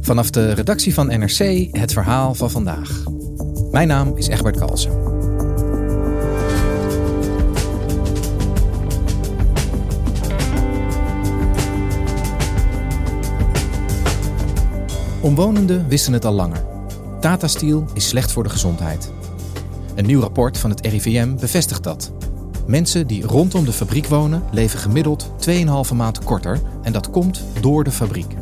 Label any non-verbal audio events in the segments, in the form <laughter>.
Vanaf de redactie van NRC het verhaal van vandaag. Mijn naam is Egbert Kalsen. Omwonenden wisten het al langer. Tata Steel is slecht voor de gezondheid. Een nieuw rapport van het RIVM bevestigt dat. Mensen die rondom de fabriek wonen leven gemiddeld 2,5 maand korter en dat komt door de fabriek.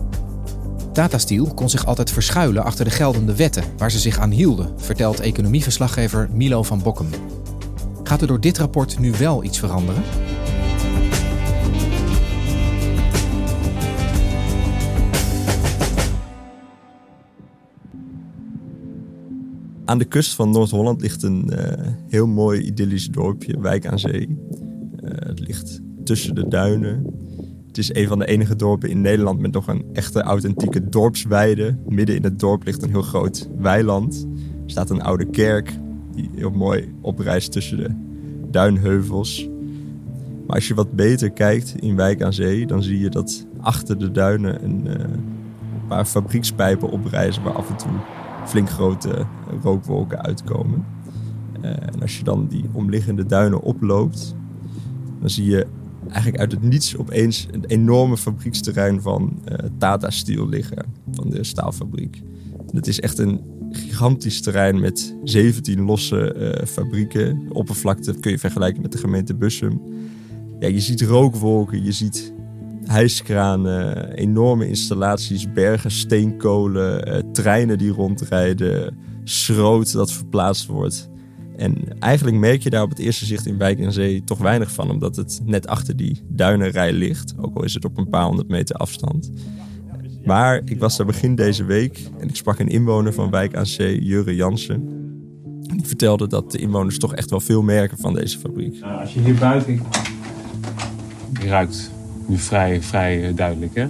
Tata kon zich altijd verschuilen achter de geldende wetten waar ze zich aan hielden, vertelt economieverslaggever Milo van Bokkum. Gaat er door dit rapport nu wel iets veranderen? Aan de kust van Noord-Holland ligt een uh, heel mooi idyllisch dorpje, Wijk aan Zee. Uh, het ligt tussen de duinen. Het is een van de enige dorpen in Nederland met nog een echte authentieke dorpsweide. Midden in het dorp ligt een heel groot weiland. Er staat een oude kerk die heel mooi oprijst tussen de duinheuvels. Maar als je wat beter kijkt in Wijk aan Zee, dan zie je dat achter de duinen een uh, paar fabriekspijpen oprijzen waar af en toe flink grote rookwolken uitkomen. Uh, en als je dan die omliggende duinen oploopt, dan zie je eigenlijk uit het niets opeens een enorme fabrieksterrein van uh, Tata Steel liggen, van de staalfabriek. Het is echt een gigantisch terrein met 17 losse uh, fabrieken. De oppervlakte kun je vergelijken met de gemeente Bussum. Ja, je ziet rookwolken, je ziet hijskranen, enorme installaties, bergen steenkolen, uh, treinen die rondrijden, schroot dat verplaatst wordt. En eigenlijk merk je daar op het eerste zicht in Wijk en Zee toch weinig van, omdat het net achter die duinenrij ligt, ook al is het op een paar honderd meter afstand. Maar ik was daar begin deze week en ik sprak een inwoner van Wijk aan Zee, Jurre Jansen. Die vertelde dat de inwoners toch echt wel veel merken van deze fabriek. Nou, als je hier buiten je ruikt nu vrij, vrij duidelijk. Hè?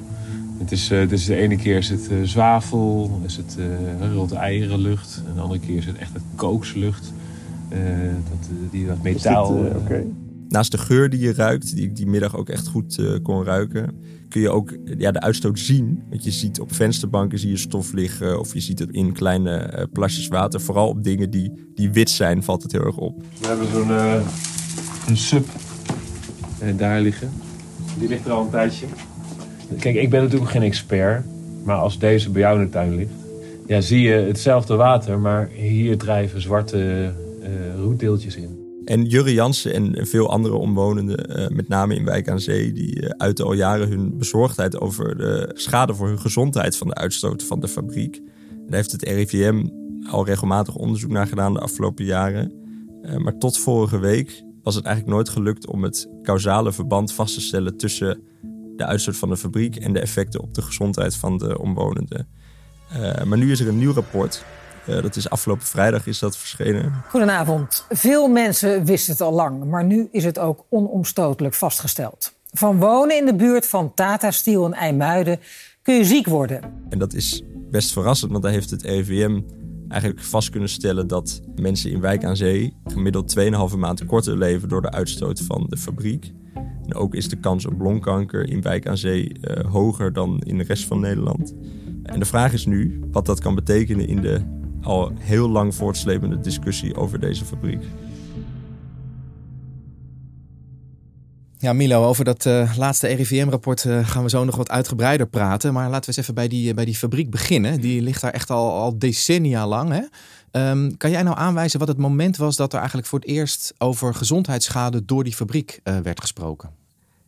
Het is, uh, dus de ene keer is het uh, zwavel, is het uh. En de andere keer is het echt het kookslucht. Dat, die, dat metaal. Dit, okay. Naast de geur die je ruikt, die ik die middag ook echt goed kon ruiken, kun je ook ja, de uitstoot zien. Want je ziet op vensterbanken zie je stof liggen of je ziet het in kleine plasjes water. Vooral op dingen die, die wit zijn valt het heel erg op. We hebben zo'n een sub daar liggen. Die ligt er al een tijdje. Kijk, ik ben natuurlijk geen expert. Maar als deze bij jou in de tuin ligt... Ja, zie je hetzelfde water, maar hier drijven zwarte roetdeeltjes in. En Jurre Jansen en veel andere omwonenden, uh, met name in Wijk aan Zee... die uh, uiten al jaren hun bezorgdheid over de schade voor hun gezondheid... van de uitstoot van de fabriek. Daar heeft het RIVM al regelmatig onderzoek naar gedaan de afgelopen jaren. maar tot vorige week was het eigenlijk nooit gelukt om het causale verband vast te stellen tussen de uitstoot van de fabriek en de effecten op de gezondheid van de omwonenden. Maar nu is er een nieuw rapport. Uh, dat is afgelopen vrijdag is dat verschenen. Goedenavond. Veel mensen wisten het al lang, maar nu is het ook onomstotelijk vastgesteld. Van wonen in de buurt van Tata Steel en IJmuiden kun je ziek worden. En dat is best verrassend, want daar heeft het RIVM eigenlijk vast kunnen stellen dat mensen in Wijk aan Zee gemiddeld 2,5 maand korter leven door de uitstoot van de fabriek. En ook is de kans op longkanker in Wijk aan Zee uh, hoger dan in de rest van Nederland. En de vraag is nu wat dat kan betekenen in de al heel lang voortslepende discussie over deze fabriek. Ja, Milo, over dat uh, laatste RIVM-rapport uh, gaan we zo nog wat uitgebreider praten. Maar laten we eens even bij die, bij die fabriek beginnen. Die ligt daar echt al, al decennia lang. Hè? Um, kan jij nou aanwijzen wat het moment was dat er eigenlijk voor het eerst over gezondheidsschade door die fabriek werd gesproken?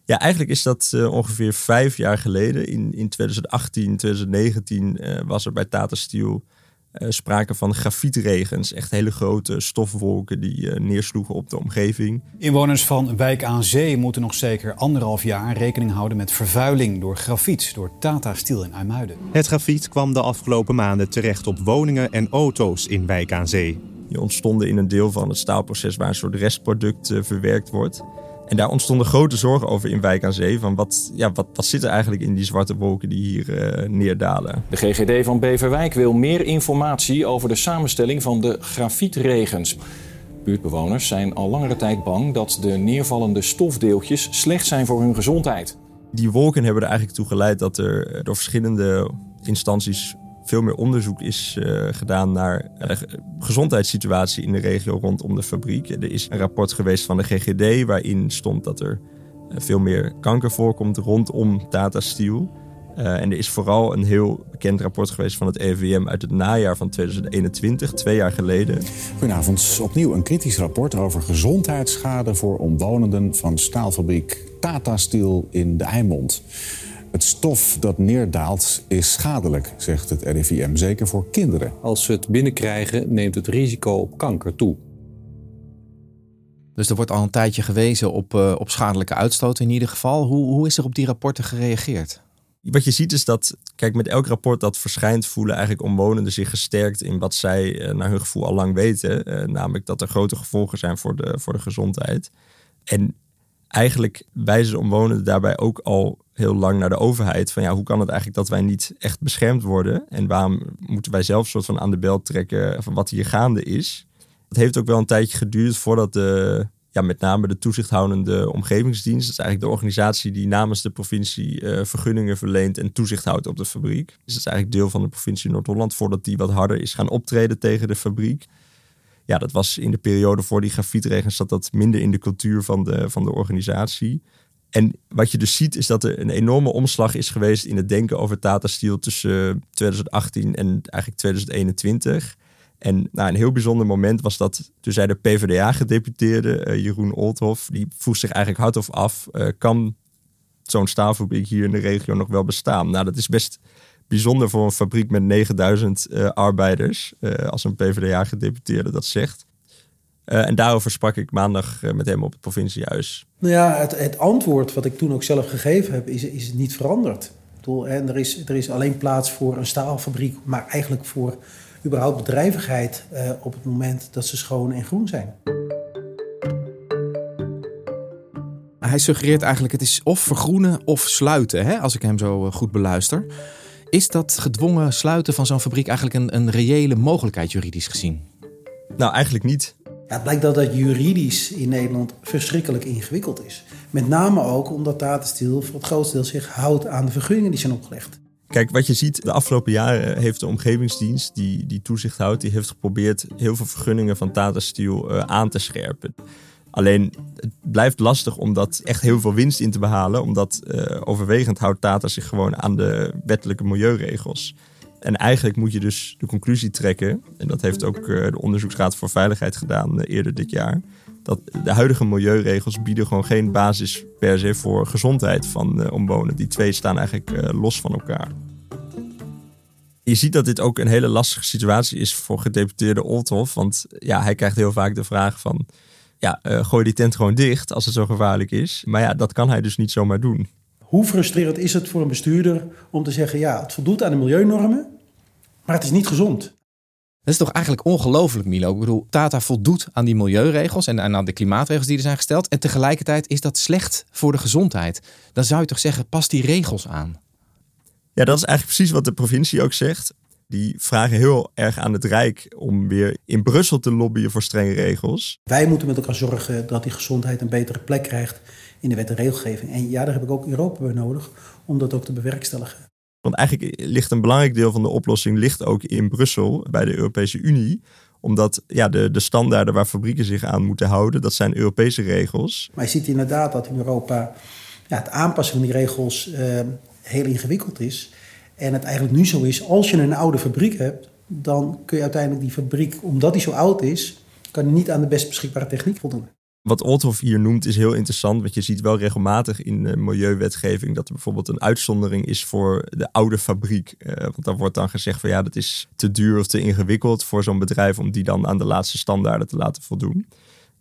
Ja, eigenlijk is dat ongeveer vijf jaar geleden. In, in 2018, 2019 uh, was er bij Tata Steel sprake van grafietregens. Echt hele grote stofwolken die neersloegen op de omgeving. Inwoners van Wijk aan Zee moeten nog zeker anderhalf jaar rekening houden met vervuiling door grafiet door Tata Steel in IJmuiden. Het grafiet kwam de afgelopen maanden terecht op woningen en auto's in Wijk aan Zee. Die ontstonden in een deel van het staalproces waar een soort restproduct verwerkt wordt. En daar ontstonden grote zorgen over in Wijk aan Zee. Van wat, ja, wat, wat zit er eigenlijk in die zwarte wolken die hier uh, neerdalen? De GGD van Beverwijk wil meer informatie over de samenstelling van de grafietregens. Buurtbewoners zijn al langere tijd bang dat de neervallende stofdeeltjes slecht zijn voor hun gezondheid. Die wolken hebben er eigenlijk toe geleid dat er door verschillende instanties veel meer onderzoek is uh, gedaan naar de gezondheidssituatie in de regio rondom de fabriek. Er is een rapport geweest van de GGD waarin stond dat er uh, veel meer kanker voorkomt rondom Tata Steel. en er is vooral een heel bekend rapport geweest van het EVM uit het najaar van 2021, twee jaar geleden. Goedenavond, opnieuw een kritisch rapport over gezondheidsschade voor omwonenden van staalfabriek Tata Steel in de Eimond. Het stof dat neerdaalt is schadelijk, zegt het RIVM, zeker voor kinderen. Als we het binnenkrijgen, neemt het risico op kanker toe. Dus er wordt al een tijdje gewezen op, uh, op schadelijke uitstoot in ieder geval. Hoe, hoe is er op die rapporten gereageerd? Wat je ziet is dat, kijk, met elk rapport dat verschijnt, voelen eigenlijk omwonenden zich gesterkt in wat zij uh, naar hun gevoel al lang weten. Uh, namelijk dat er grote gevolgen zijn voor de, voor de gezondheid. En eigenlijk wijzen de omwonenden daarbij ook al heel lang naar de overheid. Van ja, hoe kan het eigenlijk dat wij niet echt beschermd worden? En waarom moeten wij zelf soort van aan de bel trekken van wat hier gaande is? Het heeft ook wel een tijdje geduurd voordat de, ja, met name de toezichthoudende omgevingsdienst, dat is eigenlijk de organisatie die namens de provincie uh, vergunningen verleent en toezicht houdt op de fabriek. Dus dat is eigenlijk deel van de provincie Noord-Holland, voordat die wat harder is gaan optreden tegen de fabriek. Ja, dat was in de periode voor die grafietregens zat dat minder in de cultuur van de, van de organisatie. En wat je dus ziet is dat er een enorme omslag is geweest in het denken over Tata Steel tussen 2018 en eigenlijk 2021. En nou, een heel bijzonder moment was dat toen zei de PvdA-gedeputeerde uh, Jeroen Oldhoff, die vroeg zich eigenlijk hardop af, uh, kan zo'n staalfabriek hier in de regio nog wel bestaan? Nou, dat is best bijzonder voor een fabriek met 9000 uh, arbeiders, als een PvdA-gedeputeerde dat zegt. Uh, en daarover sprak ik maandag uh, met hem op het provinciehuis. Nou ja, het, het, antwoord wat ik toen ook zelf gegeven heb, is, is niet veranderd. Bedoel, en er, is, er is alleen plaats voor een staalfabriek, maar eigenlijk voor überhaupt bedrijvigheid uh, op het moment dat ze schoon en groen zijn. Hij suggereert eigenlijk het is of vergroenen of sluiten, hè, als ik hem zo goed beluister. Is dat gedwongen sluiten van zo'n fabriek eigenlijk een, een reële mogelijkheid juridisch gezien? Nou, eigenlijk niet. Ja, het blijkt dat dat juridisch in Nederland verschrikkelijk ingewikkeld is. Met name ook omdat Tata Steel voor het grootste deel zich houdt aan de vergunningen die zijn opgelegd. Kijk, wat je ziet, de afgelopen jaren heeft de omgevingsdienst die, die toezicht houdt, die heeft geprobeerd heel veel vergunningen van Tata Steel uh, aan te scherpen. Alleen het blijft lastig om dat echt heel veel winst in te behalen, omdat uh, overwegend houdt Tata zich gewoon aan de wettelijke milieuregels. En eigenlijk moet je dus de conclusie trekken, en dat heeft ook uh, de Onderzoeksraad voor Veiligheid gedaan uh, eerder dit jaar, dat de huidige milieuregels bieden gewoon geen basis per se voor gezondheid van omwonenden. Die twee staan eigenlijk los van elkaar. Je ziet dat dit ook een hele lastige situatie is voor gedeputeerde Olthoff, want ja, hij krijgt heel vaak de vraag van, ja, gooi die tent gewoon dicht als het zo gevaarlijk is. Maar ja, dat kan hij dus niet zomaar doen. Hoe frustrerend is het voor een bestuurder om te zeggen: ja, het voldoet aan de milieunormen, maar het is niet gezond. Dat is toch eigenlijk ongelooflijk, Milo? Ik bedoel, Tata voldoet aan die milieuregels en aan de klimaatregels die er zijn gesteld. En tegelijkertijd is dat slecht voor de gezondheid. Dan zou je toch zeggen, pas die regels aan. Ja, dat is eigenlijk precies wat de provincie ook zegt. Die vragen heel erg aan het Rijk om weer in Brussel te lobbyen voor strenge regels. Wij moeten met elkaar zorgen dat die gezondheid een betere plek krijgt in de wet en regelgeving. En ja, daar heb ik ook Europa bij nodig om dat ook te bewerkstelligen. Want eigenlijk ligt een belangrijk deel van de oplossing ligt ook in Brussel bij de Europese Unie Omdat ja, de, de standaarden waar fabrieken zich aan moeten houden, dat zijn Europese regels. Maar je ziet inderdaad dat in Europa ja, het aanpassen van die regels uh, heel ingewikkeld is. En het eigenlijk nu zo is, als je een oude fabriek hebt, dan kun je uiteindelijk die fabriek, omdat die zo oud is, kan niet aan de best beschikbare techniek voldoen. Wat Olthoff hier noemt is heel interessant, want je ziet wel regelmatig in de milieuwetgeving dat er bijvoorbeeld een uitzondering is voor de oude fabriek. Uh, want dan wordt dan gezegd van ja, dat is te duur of te ingewikkeld voor zo'n bedrijf om die dan aan de laatste standaarden te laten voldoen.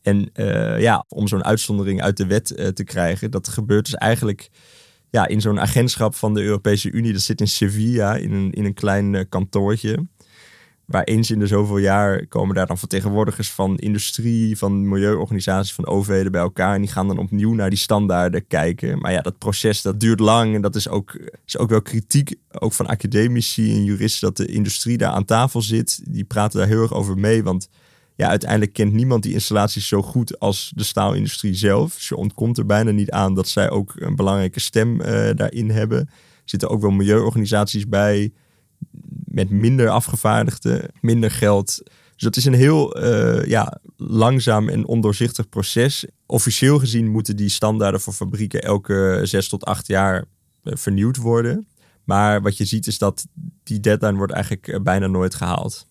En uh, ja, om zo'n uitzondering uit de wet te krijgen, dat gebeurt dus eigenlijk ja, in zo'n agentschap van de Europese Unie. Dat zit in Sevilla, in een, in een klein kantoortje waar eens in de zoveel jaar komen daar dan vertegenwoordigers van industrie, van milieuorganisaties, van overheden bij elkaar. En die gaan dan opnieuw naar die standaarden kijken. Maar ja, dat proces dat duurt lang en dat is ook, is ook wel kritiek, ook van academici en juristen, dat de industrie daar aan tafel zit. Die praten daar heel erg over mee, want ja, uiteindelijk kent niemand die installaties zo goed als de staalindustrie zelf. Dus je ontkomt er bijna niet aan dat zij ook een belangrijke stem uh, daarin hebben. Er zitten ook wel milieuorganisaties bij met minder afgevaardigden, minder geld. Dus dat is een heel uh, ja, langzaam en ondoorzichtig proces. Officieel gezien moeten die standaarden voor fabrieken elke zes tot acht jaar uh, vernieuwd worden. Maar wat je ziet is dat die deadline wordt eigenlijk bijna nooit gehaald.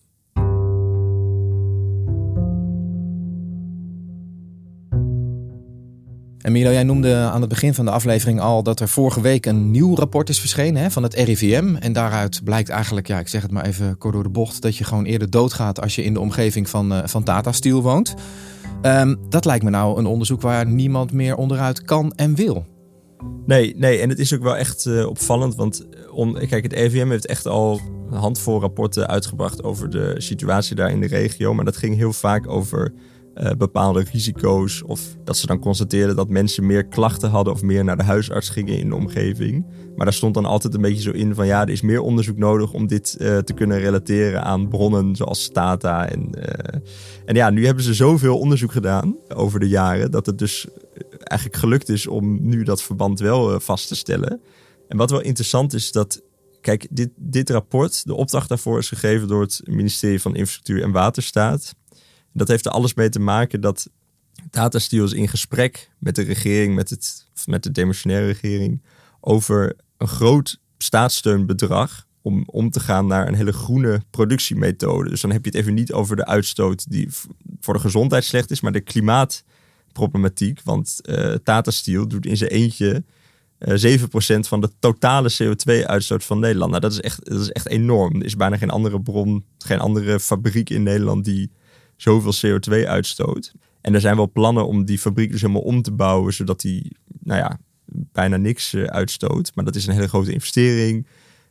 En Milo, jij noemde aan het begin van de aflevering al dat er vorige week een nieuw rapport is verschenen hè, van het RIVM. En daaruit blijkt eigenlijk, ja, ik zeg het maar even kort door de bocht, dat je gewoon eerder doodgaat als je in de omgeving van, uh, van Tata Steel woont. Um, dat lijkt me nou een onderzoek waar niemand meer onderuit kan en wil. Nee, nee, en het is ook wel echt uh, opvallend, want om, kijk, het RIVM heeft echt al handvol rapporten uitgebracht over de situatie daar in de regio. Maar dat ging heel vaak over uh, bepaalde risico's. Of dat ze dan constateerden dat mensen meer klachten hadden of meer naar de huisarts gingen in de omgeving. Maar daar stond dan altijd een beetje zo in van ja, er is meer onderzoek nodig om dit uh, te kunnen relateren aan bronnen zoals Tata. En, uh, en ja, nu hebben ze zoveel onderzoek gedaan over de jaren dat het dus eigenlijk gelukt is om nu dat verband wel vast te stellen. En wat wel interessant is dat Kijk, dit, dit rapport, de opdracht daarvoor is gegeven door het ministerie van Infrastructuur en Waterstaat. Dat heeft er alles mee te maken dat Tata Steel is in gesprek met de regering, met, het, met de demissionaire regering, over een groot staatssteunbedrag om om te gaan naar een hele groene productiemethode. Dus dan heb je het even niet over de uitstoot die voor de gezondheid slecht is, maar de klimaatproblematiek. Want uh, Tata Steel doet in zijn eentje uh, 7% van de totale CO2-uitstoot van Nederland. Nou, dat is, echt, dat is echt enorm. Er is bijna geen andere bron, geen andere fabriek in Nederland die zoveel CO2 uitstoot. En er zijn wel plannen om die fabriek dus helemaal om te bouwen, zodat die, nou ja, bijna niks uh, uitstoot. Maar dat is een hele grote investering.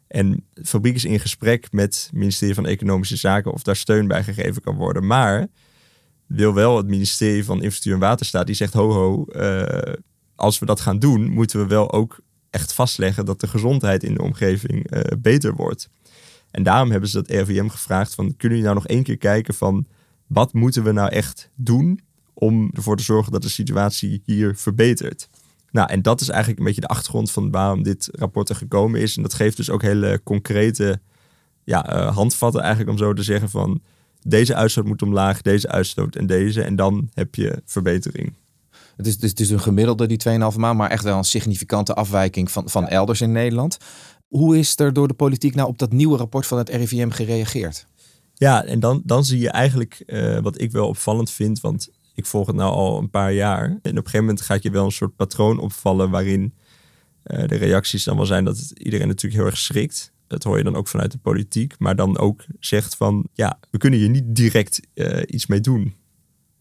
En de fabriek is in gesprek met het ministerie van Economische Zaken of daar steun bij gegeven kan worden. Maar wil wel het ministerie van Infrastructuur en Waterstaat, die zegt ho ho, uh, als we dat gaan doen, moeten we wel ook echt vastleggen dat de gezondheid in de omgeving uh, beter wordt. En daarom hebben ze dat RVM gevraagd van, kunnen jullie nou nog één keer kijken van wat moeten we nou echt doen om ervoor te zorgen dat de situatie hier verbetert? Nou, en dat is eigenlijk een beetje de achtergrond van waarom dit rapport er gekomen is. En dat geeft dus ook hele concrete ja, uh, handvatten eigenlijk om zo te zeggen van deze uitstoot moet omlaag, deze uitstoot en deze. En dan heb je verbetering. Het is, het is een gemiddelde, die 2,5 maand, maar echt wel een significante afwijking van, van elders in Nederland. Hoe is er door de politiek nou op dat nieuwe rapport van het RIVM gereageerd? Ja, en dan, dan zie je eigenlijk uh, wat ik wel opvallend vind, want ik volg het nou al een paar jaar. En op een gegeven moment gaat je wel een soort patroon opvallen waarin uh, de reacties dan wel zijn dat iedereen natuurlijk heel erg schrikt. Dat hoor je dan ook vanuit de politiek, maar dan ook zegt van ja, we kunnen hier niet direct uh, iets mee doen.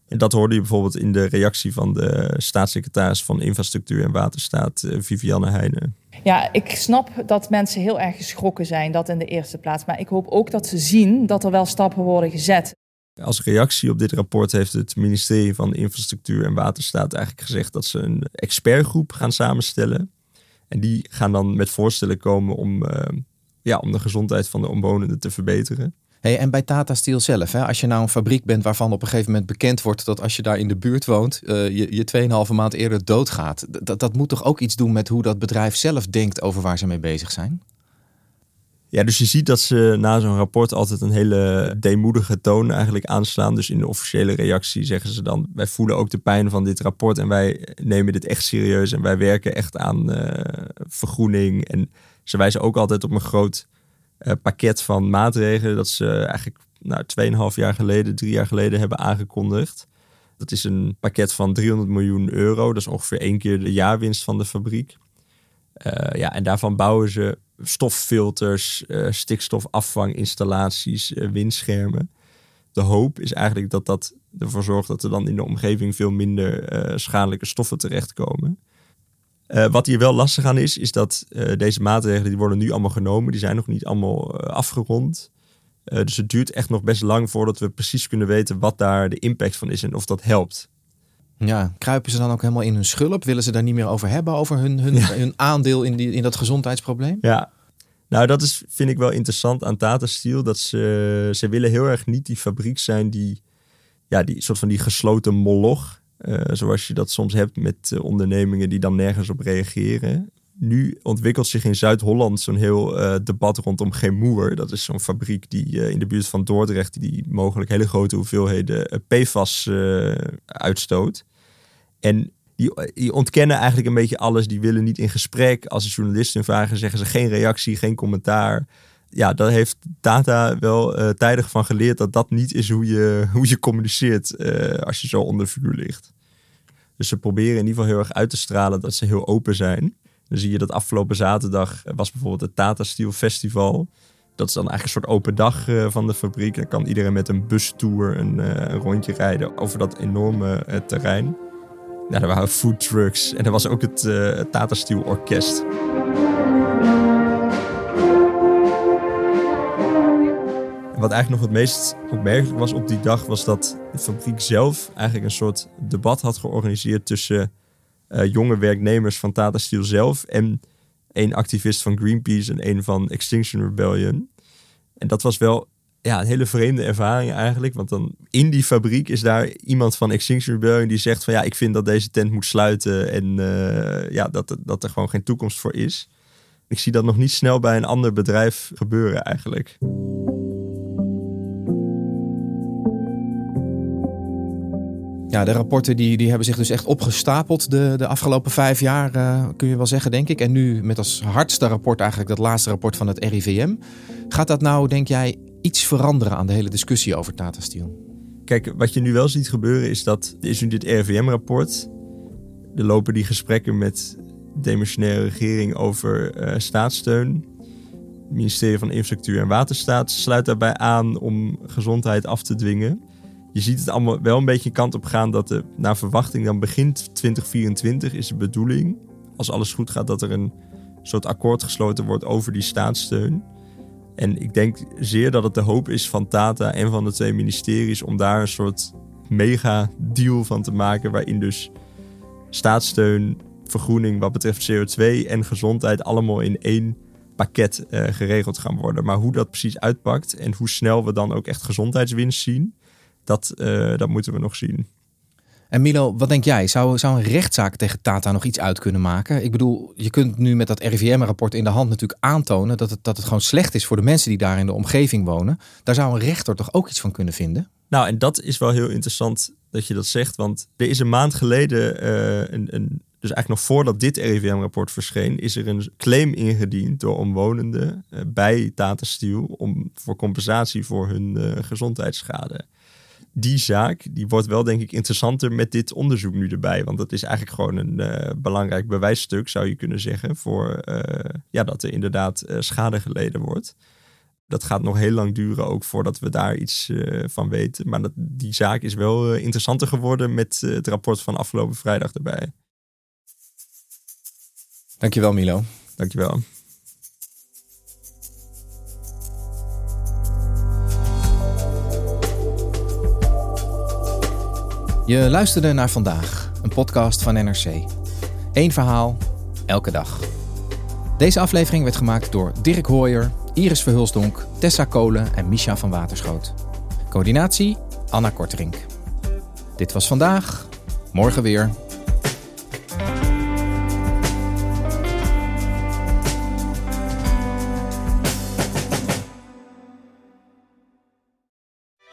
En dat hoorde je bijvoorbeeld in de reactie van de staatssecretaris van Infrastructuur en Waterstaat, Vivianne Heijnen. Ja, ik snap dat mensen heel erg geschrokken zijn, dat in de eerste plaats. Maar ik hoop ook dat ze zien dat er wel stappen worden gezet. Als reactie op dit rapport heeft het ministerie van Infrastructuur en Waterstaat eigenlijk gezegd dat ze een expertgroep gaan samenstellen. En die gaan dan met voorstellen komen om, uh, ja, om de gezondheid van de omwonenden te verbeteren. En bij Tata Steel zelf, hè, als je nou een fabriek bent waarvan op een gegeven moment bekend wordt dat als je daar in de buurt woont, uh, je, je 2,5 maand eerder doodgaat. Dat, moet toch ook iets doen met hoe dat bedrijf zelf denkt over waar ze mee bezig zijn? Ja, dus je ziet dat ze na zo'n rapport altijd een hele deemoedige toon eigenlijk aanslaan. Dus in de officiële reactie zeggen ze dan: wij voelen ook de pijn van dit rapport en wij nemen dit echt serieus en wij werken echt aan uh, vergroening. En ze wijzen ook altijd op een groot pakket van maatregelen dat ze eigenlijk nou, 2,5 jaar geleden, drie jaar geleden hebben aangekondigd. Dat is een pakket van 300 miljoen euro. Dat is ongeveer één keer de jaarwinst van de fabriek. Uh, ja, en daarvan bouwen ze stoffilters, uh, stikstofafvanginstallaties, windschermen. De hoop is eigenlijk dat dat ervoor zorgt dat er dan in de omgeving veel minder schadelijke stoffen terechtkomen. Wat hier wel lastig aan is, is dat deze maatregelen die worden nu allemaal genomen. Die zijn nog niet allemaal afgerond. Uh, dus het duurt echt nog best lang voordat we precies kunnen weten wat daar de impact van is en of dat helpt. Ja, kruipen ze dan ook helemaal in hun schulp? Willen ze daar niet meer over hebben, over hun, hun, hun aandeel in, die, in dat gezondheidsprobleem? Ja, nou dat is, vind ik wel interessant aan Tata Steel. Dat ze, ze willen heel erg niet die fabriek zijn die, ja, die soort van die gesloten moloch. Uh, zoals je dat soms hebt met uh, ondernemingen die dan nergens op reageren nu ontwikkelt zich in Zuid-Holland zo'n heel uh, debat rondom Gemoer. Dat is zo'n fabriek die in de buurt van Dordrecht, die mogelijk hele grote hoeveelheden PFAS uitstoot. En die, die, ontkennen eigenlijk een beetje alles. Die willen niet in gesprek. Als de journalisten vragen, zeggen ze geen reactie, geen commentaar. Ja, daar heeft Data wel tijdig van geleerd dat dat niet is hoe je, <laughs> hoe je communiceert als je zo onder vuur ligt. Dus ze proberen in ieder geval heel erg uit te stralen dat ze heel open zijn. Dan zie je dat afgelopen zaterdag was bijvoorbeeld het Tata Steel Festival. Dat is dan eigenlijk een soort open dag uh, van de fabriek. Dan kan iedereen met een bustour een, een rondje rijden over dat enorme terrein. Ja, er waren food trucks en er was ook het Tata Steel Orkest. Wat eigenlijk nog het meest opmerkelijk was op die dag, was dat de fabriek zelf eigenlijk een soort debat had georganiseerd tussen uh, jonge werknemers van Tata Steel zelf en één activist van Greenpeace en één van Extinction Rebellion. En dat was wel ja, een hele vreemde ervaring eigenlijk. Want dan in die fabriek is daar iemand van Extinction Rebellion die zegt van ja, ik vind dat deze tent moet sluiten en uh, ja, dat, dat er gewoon geen toekomst voor is. Ik zie dat nog niet snel bij een ander bedrijf gebeuren eigenlijk. Ja, de rapporten die, die hebben zich dus echt opgestapeld de, de afgelopen vijf jaar, uh, kun je wel zeggen, denk ik. En nu met als hardste rapport eigenlijk dat laatste rapport van het RIVM. Gaat dat nou, denk jij, iets veranderen aan de hele discussie over Tata? Kijk, wat je nu wel ziet gebeuren is dat, is nu dit RIVM-rapport. Er lopen die gesprekken met de demissionaire regering over uh, staatssteun. Het ministerie van Infrastructuur en Waterstaat sluit daarbij aan om gezondheid af te dwingen je ziet het allemaal wel een beetje kant op gaan dat de, naar verwachting dan begint 2024 is de bedoeling. Als alles goed gaat, dat er een soort akkoord gesloten wordt over die staatssteun. En ik denk zeer dat het de hoop is van Tata en van de twee ministeries om daar een soort mega deal van te maken. Waarin dus staatssteun, vergroening wat betreft CO2 en gezondheid allemaal in één pakket uh, geregeld gaan worden. Maar hoe dat precies uitpakt en hoe snel we dan ook echt gezondheidswinst zien, dat, uh, dat moeten we nog zien. En Milo, wat denk jij? Zou, zou een rechtszaak tegen Tata nog iets uit kunnen maken? Ik bedoel, je kunt nu met dat RIVM-rapport in de hand natuurlijk aantonen dat het, dat het gewoon slecht is voor de mensen die daar in de omgeving wonen. Daar zou een rechter toch ook iets van kunnen vinden? Nou, en dat is wel heel interessant dat je dat zegt, want er is een maand geleden uh, een, een dus eigenlijk nog voordat dit RIVM-rapport verscheen, is er een claim ingediend door omwonenden uh, bij Tata Steel om voor compensatie voor hun uh, gezondheidsschade die zaak die wordt wel denk ik interessanter met dit onderzoek nu erbij. Want dat is eigenlijk gewoon een uh, belangrijk bewijsstuk, zou je kunnen zeggen, voor uh, ja, dat er inderdaad uh, schade geleden wordt. Dat gaat nog heel lang duren ook voordat we daar iets van weten. Maar dat, die zaak is wel interessanter geworden met het rapport van afgelopen vrijdag erbij. Dankjewel Milo. Dankjewel. Je luisterde naar vandaag, een podcast van NRC. Eén verhaal, elke dag. Deze aflevering werd gemaakt door Dirk Hooyer, Iris Verhulsdonk, Tessa Kolen en Misha van Waterschoot. Coördinatie Anna Korterink. Dit was vandaag, morgen weer.